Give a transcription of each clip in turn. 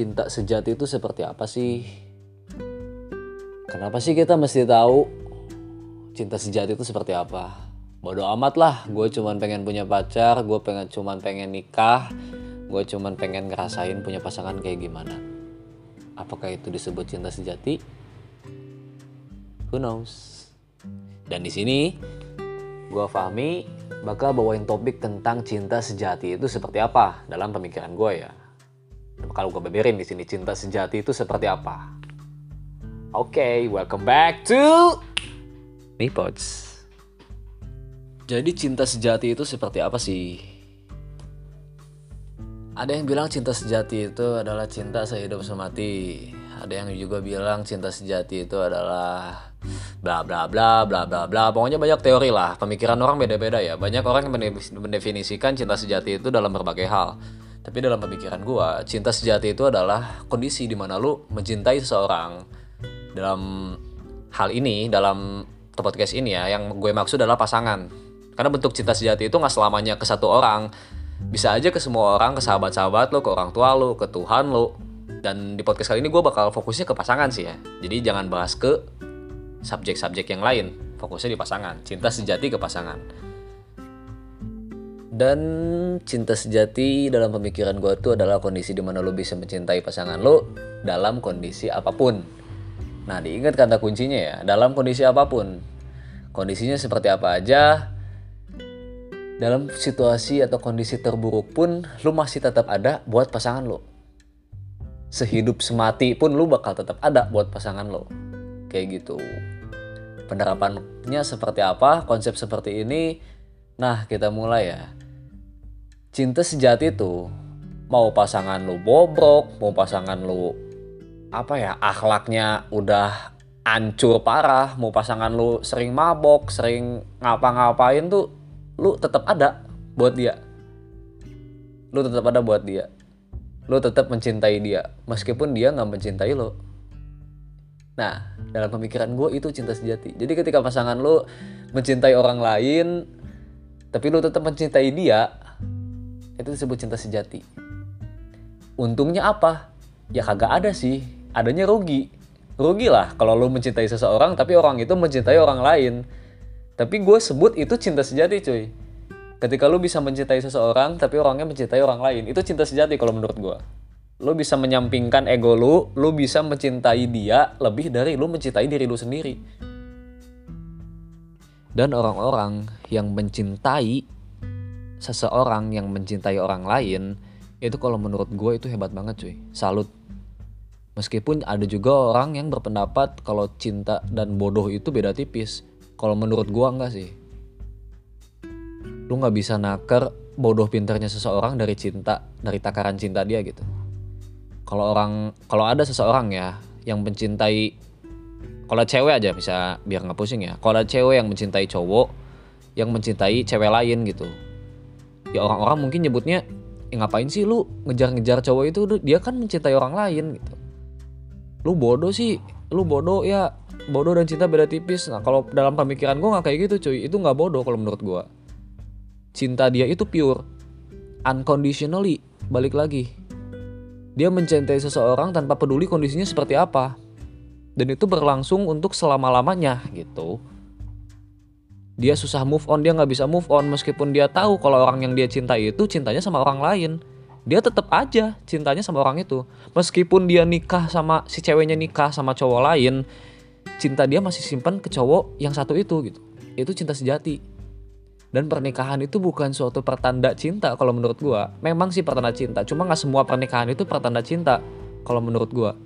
cinta sejati itu seperti apa sih? Kenapa sih kita mesti tahu cinta sejati itu seperti apa? Bodoh amat lah, gue cuman pengen punya pacar, gue pengen cuman pengen nikah, gue cuman pengen ngerasain punya pasangan kayak gimana. Apakah itu disebut cinta sejati? Who knows? Dan di sini gue Fahmi bakal bawain topik tentang cinta sejati itu seperti apa dalam pemikiran gue ya. Kalau gue beberin di sini cinta sejati itu seperti apa. Oke, okay, welcome back to Mipods. Jadi cinta sejati itu seperti apa sih? Ada yang bilang cinta sejati itu adalah cinta sehidup semati. Ada yang juga bilang cinta sejati itu adalah bla bla bla bla bla bla. Pokoknya banyak teori lah. Pemikiran orang beda-beda ya. Banyak orang yang mendefinisikan cinta sejati itu dalam berbagai hal. Tapi dalam pemikiran gua, cinta sejati itu adalah kondisi di mana lu mencintai seseorang dalam hal ini dalam podcast ini ya yang gue maksud adalah pasangan. Karena bentuk cinta sejati itu nggak selamanya ke satu orang. Bisa aja ke semua orang ke sahabat-sahabat lo ke orang tua lo ke Tuhan lo dan di podcast kali ini gue bakal fokusnya ke pasangan sih ya. Jadi jangan bahas ke subjek-subjek yang lain. Fokusnya di pasangan. Cinta sejati ke pasangan dan cinta sejati dalam pemikiran gue tuh adalah kondisi di mana lo bisa mencintai pasangan lo dalam kondisi apa pun Nah, diingat kata kuncinya ya, dalam kondisi apa pun. Kondisinya seperti apa aja, dalam situasi atau kondisi terburuk pun, lu masih tetap ada buat pasangan lo. Sehidup semati pun lu bakal tetap ada buat pasangan lo. Kayak gitu. Penerapannya seperti apa, konsep seperti ini, nah kita mulai ya. Cinta sejati itu, mau pasangan lu bobrok, mau pasangan lu apa ya akhlaknya udah ancur parah mau pasangan lu sering mabok sering ngapa-ngapain tuh lu tetap ada buat dia. Lu tetap ada buat dia. Lu tetap mencintai dia meskipun dia nggak mencintai lo nah dalam pemikiran gue itu cinta sejati. Jadi ketika pasangan lu mencintai orang lain tapi lu tetap mencintai dia itu disebut cinta sejati. Untungnya apa? Ya kagak ada sih. Adanya rugi. Rugi lah kalau lo mencintai seseorang tapi orang itu mencintai orang lain. Tapi gue sebut itu cinta sejati cuy. Ketika lo bisa mencintai seseorang tapi orangnya mencintai orang lain itu cinta sejati kalau menurut gue lo bisa menyampingkan ego lo lo bisa mencintai dia lebih dari lo mencintai diri lo sendiri. Dan orang-orang yang mencintai seseorang yang mencintai orang lain itu kalau menurut gue itu hebat banget cuy salut Meskipun ada juga orang yang berpendapat kalau cinta dan bodoh itu beda tipis. Kalau menurut gua enggak sih. Lu nggak bisa naker bodoh pinternya seseorang dari cinta, dari takaran cinta dia gitu. Kalau orang, kalau ada seseorang ya yang mencintai, kalau cewek aja bisa biar nggak pusing ya. Kalau cewek yang mencintai cowok, yang mencintai cewek lain gitu, ya orang-orang mungkin nyebutnya, ya ngapain sih lu ngejar-ngejar cowok itu? Dia kan mencintai orang lain gitu. Lu bodoh sih lu bodoh ya. Bodoh dan cinta beda tipis. Nah kalau dalam pemikiran gue nggak kayak gitu cuy. Itu nggak bodoh kalau menurut gue cinta dia itu pure. Unconditionally balik lagi. Dia mencintai seseorang tanpa peduli kondisinya seperti apa. Dan itu berlangsung untuk selama lamanya gitu dia susah move on dia nggak bisa move on. Meskipun dia tahu kalau orang yang dia cintai itu cintanya sama orang lain. Dia tetap aja cintanya sama orang itu. Meskipun dia nikah sama si ceweknya nikah sama cowok lain cinta dia masih simpan ke cowok yang satu itu gitu. Itu cinta sejati. Dan pernikahan itu bukan suatu pertanda cinta kalau menurut gua. Memang sih pertanda cinta cuma nggak semua pernikahan itu pertanda cinta kalau menurut gua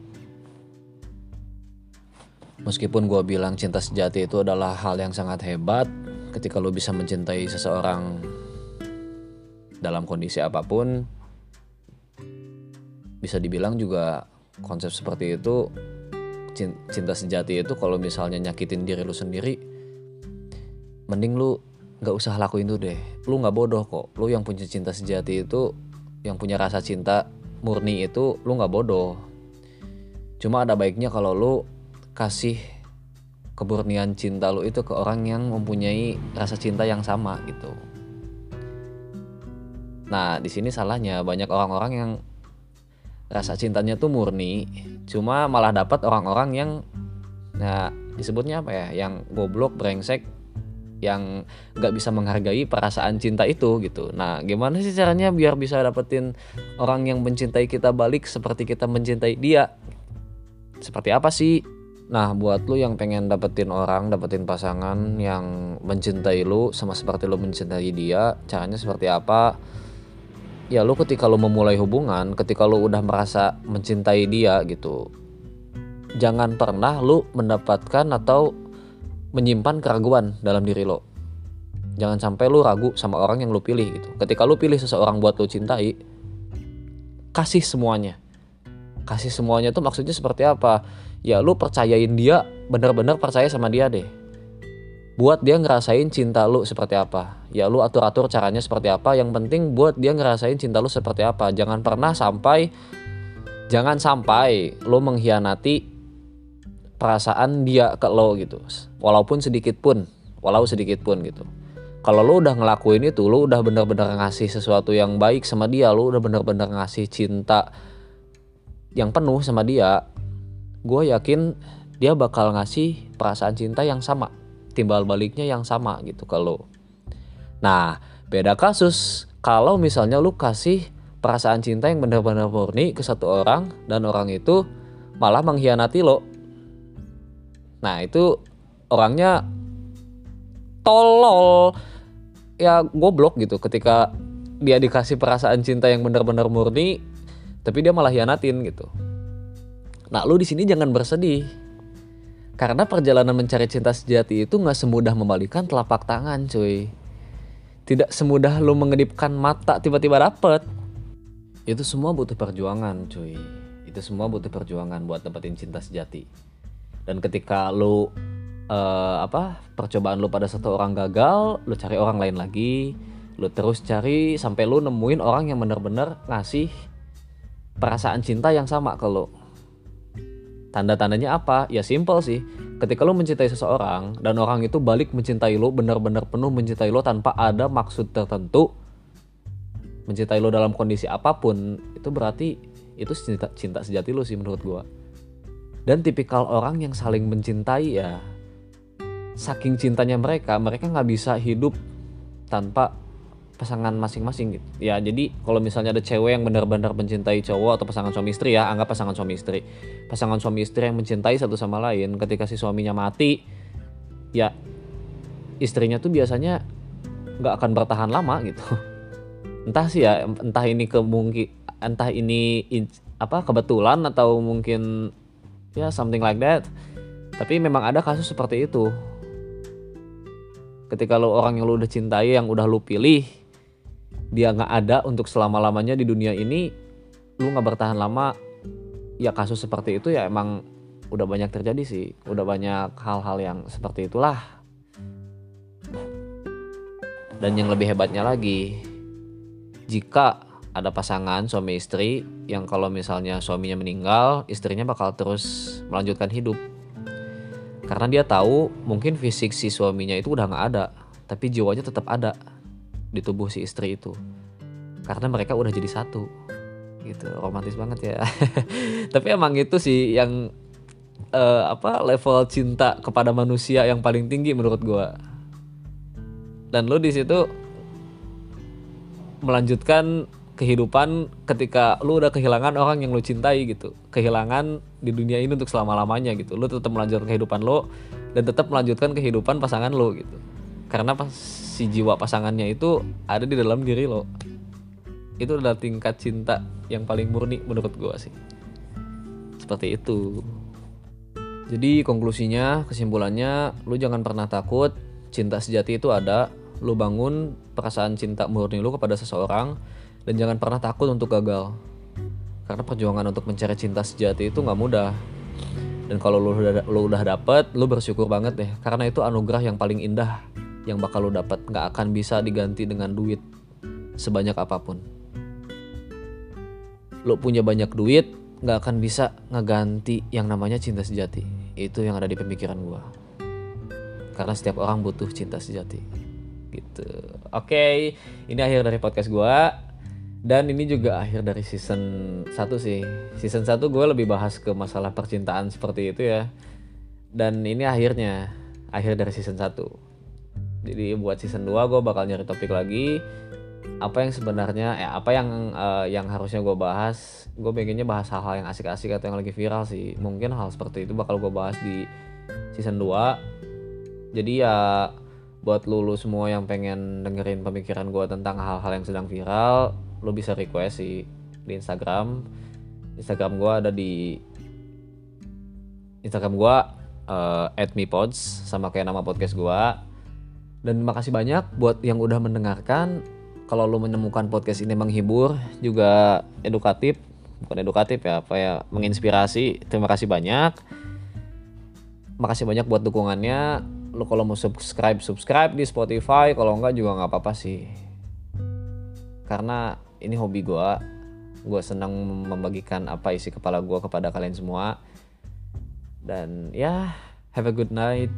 meskipun gua bilang cinta sejati itu adalah hal yang sangat hebat ketika lo bisa mencintai seseorang dalam kondisi apa pun bisa dibilang juga konsep seperti itu cinta sejati itu kalau misalnya nyakitin diri lu sendiri mending lu nggak usah lakuin itu deh. Lu nggak bodoh kok. Lu yang punya cinta sejati itu yang punya rasa cinta murni itu lu nggak bodoh. Cuma ada baiknya kalau lu kasih kemurnian cinta lu itu ke orang yang mempunyai rasa cinta yang sama gitu nah di sini salahnya banyak orang-orang yang rasa cintanya tuh murni cuma malah dapat orang-orang yang nah disebutnya apa ya yang goblok brengsek yang nggak bisa menghargai perasaan cinta itu gitu. Nah, gimana sih caranya biar bisa dapetin orang yang mencintai kita balik seperti kita mencintai dia? Seperti apa sih? Nah, buat lu yang pengen dapetin orang, dapetin pasangan yang mencintai lu sama seperti lu mencintai dia, caranya seperti apa? Ya lu ketika lu memulai hubungan, ketika lu udah merasa mencintai dia gitu, jangan pernah lu mendapatkan atau menyimpan keraguan dalam diri lo. Jangan sampai lu ragu sama orang yang lu pilih gitu. Ketika lu pilih seseorang buat lu cintai, kasih semuanya. Kasih semuanya tuh maksudnya seperti apa? Ya lu percayain dia, bener-bener percaya sama dia deh. Buat dia ngerasain cinta lu seperti apa. Ya lu atur-atur caranya seperti apa. Yang penting buat dia ngerasain cinta lu seperti apa. Jangan pernah sampai, jangan sampai lu mengkhianati perasaan dia ke lo gitu walaupun sedikit pun walau sedikit pun gitu kalau lo udah ngelakuin itu lo udah bener-bener ngasih sesuatu yang baik sama dia lo udah bener-bener ngasih cinta yang penuh sama dia gue yakin dia bakal ngasih perasaan cinta yang sama timbal baliknya yang sama gitu kalau nah beda kasus kalau misalnya lu kasih perasaan cinta yang benar-benar murni ke satu orang dan orang itu malah mengkhianati lo. Nah itu orangnya tolol. Ya goblok gitu ketika dia dikasih perasaan cinta yang benar-benar murni tapi dia malah hianatin gitu. Nah lu di sini jangan bersedih karena perjalanan mencari cinta sejati itu nggak semudah membalikan telapak tangan cuy. Tidak semudah lu mengedipkan mata tiba-tiba dapet. Itu semua butuh perjuangan cuy. Itu semua butuh perjuangan buat dapetin cinta sejati dan ketika lu uh, apa percobaan lu pada satu orang gagal lu cari orang lain lagi lu terus cari sampai lu nemuin orang yang bener-bener ngasih perasaan cinta yang sama ke lu tanda-tandanya apa? Ya simple sih. Ketika lu mencintai seseorang dan orang itu balik mencintai lu bener-bener penuh mencintai lu tanpa ada maksud tertentu mencintai lu dalam kondisi apa pun itu berarti itu cinta, cinta sejati lu sih menurut gua. Dan tipikal orang yang saling mencintai ya saking cintanya mereka mereka nggak bisa hidup tanpa pasangan masing-masing gitu. Ya jadi kalau misalnya ada cewek yang benar-benar mencintai cowok atau pasangan suami istri ya anggap pasangan suami istri. Pasangan suami istri yang mencintai satu sama lain ketika si suaminya mati ya istrinya tuh biasanya nggak akan bertahan lama gitu. Entah sih ya entah ini kemungkin entah ini apa kebetulan atau mungkin ya something like that. Tapi memang ada kasus seperti itu. Ketika lo orang yang lo udah cintai yang udah lo pilih dia nggak ada untuk selama lamanya di dunia ini lo nggak bertahan lama ya kasus seperti itu ya emang udah banyak terjadi sih. Udah banyak hal-hal yang seperti itulah. Dan yang lebih hebatnya lagi jika ada pasangan suami istri yang kalau misalnya suaminya meninggal, istrinya bakal terus melanjutkan hidup. Karena dia tahu mungkin fisik si suaminya itu udah nggak ada, tapi jiwanya tetap ada di tubuh si istri itu. Karena mereka udah jadi satu. Gitu, romantis banget ya. tapi emang itu sih yang uh, apa level cinta kepada manusia yang paling tinggi menurut gue. Dan lo di situ melanjutkan kehidupan ketika lu udah kehilangan orang yang lu cintai gitu kehilangan di dunia ini untuk selama lamanya gitu lu tetap melanjutkan kehidupan lo dan tetap melanjutkan kehidupan pasangan lo gitu karena pas si jiwa pasangannya itu ada di dalam diri lo. Itu adalah tingkat cinta yang paling murni menurut gua sih. Seperti itu. Jadi konklusinya kesimpulannya lu jangan pernah takut. Cinta sejati itu ada. Lu bangun perasaan cinta murni lu kepada seseorang dan jangan pernah takut untuk gagal. Karena perjuangan untuk mencari cinta sejati itu nggak mudah. Dan kalau lu udah lu udah dapet lu bersyukur banget deh. Karena itu anugerah yang paling indah yang bakal lu dapat nggak akan bisa diganti dengan duit sebanyak apa pun. Lu punya banyak duit nggak akan bisa ngeganti yang namanya cinta sejati. Itu yang ada di pemikiran gua. Karena setiap orang butuh cinta sejati. Gitu. Oke ini akhir dari podcast gua. Dan ini juga akhir dari season 1 sih. Season 1 gue lebih bahas ke masalah percintaan seperti itu ya. Dan ini akhirnya akhir dari season 1 jadi buat season 2 gue bakal nyari topik lagi. Apa yang sebenarnya ya apa yang uh, yang harusnya gue bahas. Gue pengennya bahas hal-hal yang asik-asik atau yang lagi viral sih. Mungkin hal seperti itu bakal gue bahas di season 2 jadi ya buat lulu semua yang pengen dengerin pemikiran gue tentang hal-hal yang sedang viral lo bisa request sih di Instagram. Instagram gue ada di Instagram gue uh, @mipods sama kayak nama podcast gue dan makasih banyak buat yang udah mendengarkan. Kalau lo menemukan podcast ini menghibur juga edukatif bukan edukatif ya apa ya menginspirasi terima kasih banyak. Makasih banyak buat dukungannya. Lo kalau mau subscribe subscribe di Spotify. Kalau enggak juga nggak apa-apa sih. Karena ini hobi gue gue senang membagikan apa isi kepala gue kepada kalian semua. Dan ya have a good night.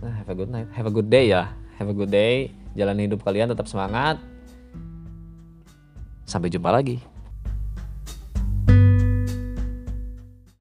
Nah, have a good night. Have a good day ya have a good day. Jalan hidup kalian tetap semangat. Sampai jumpa lagi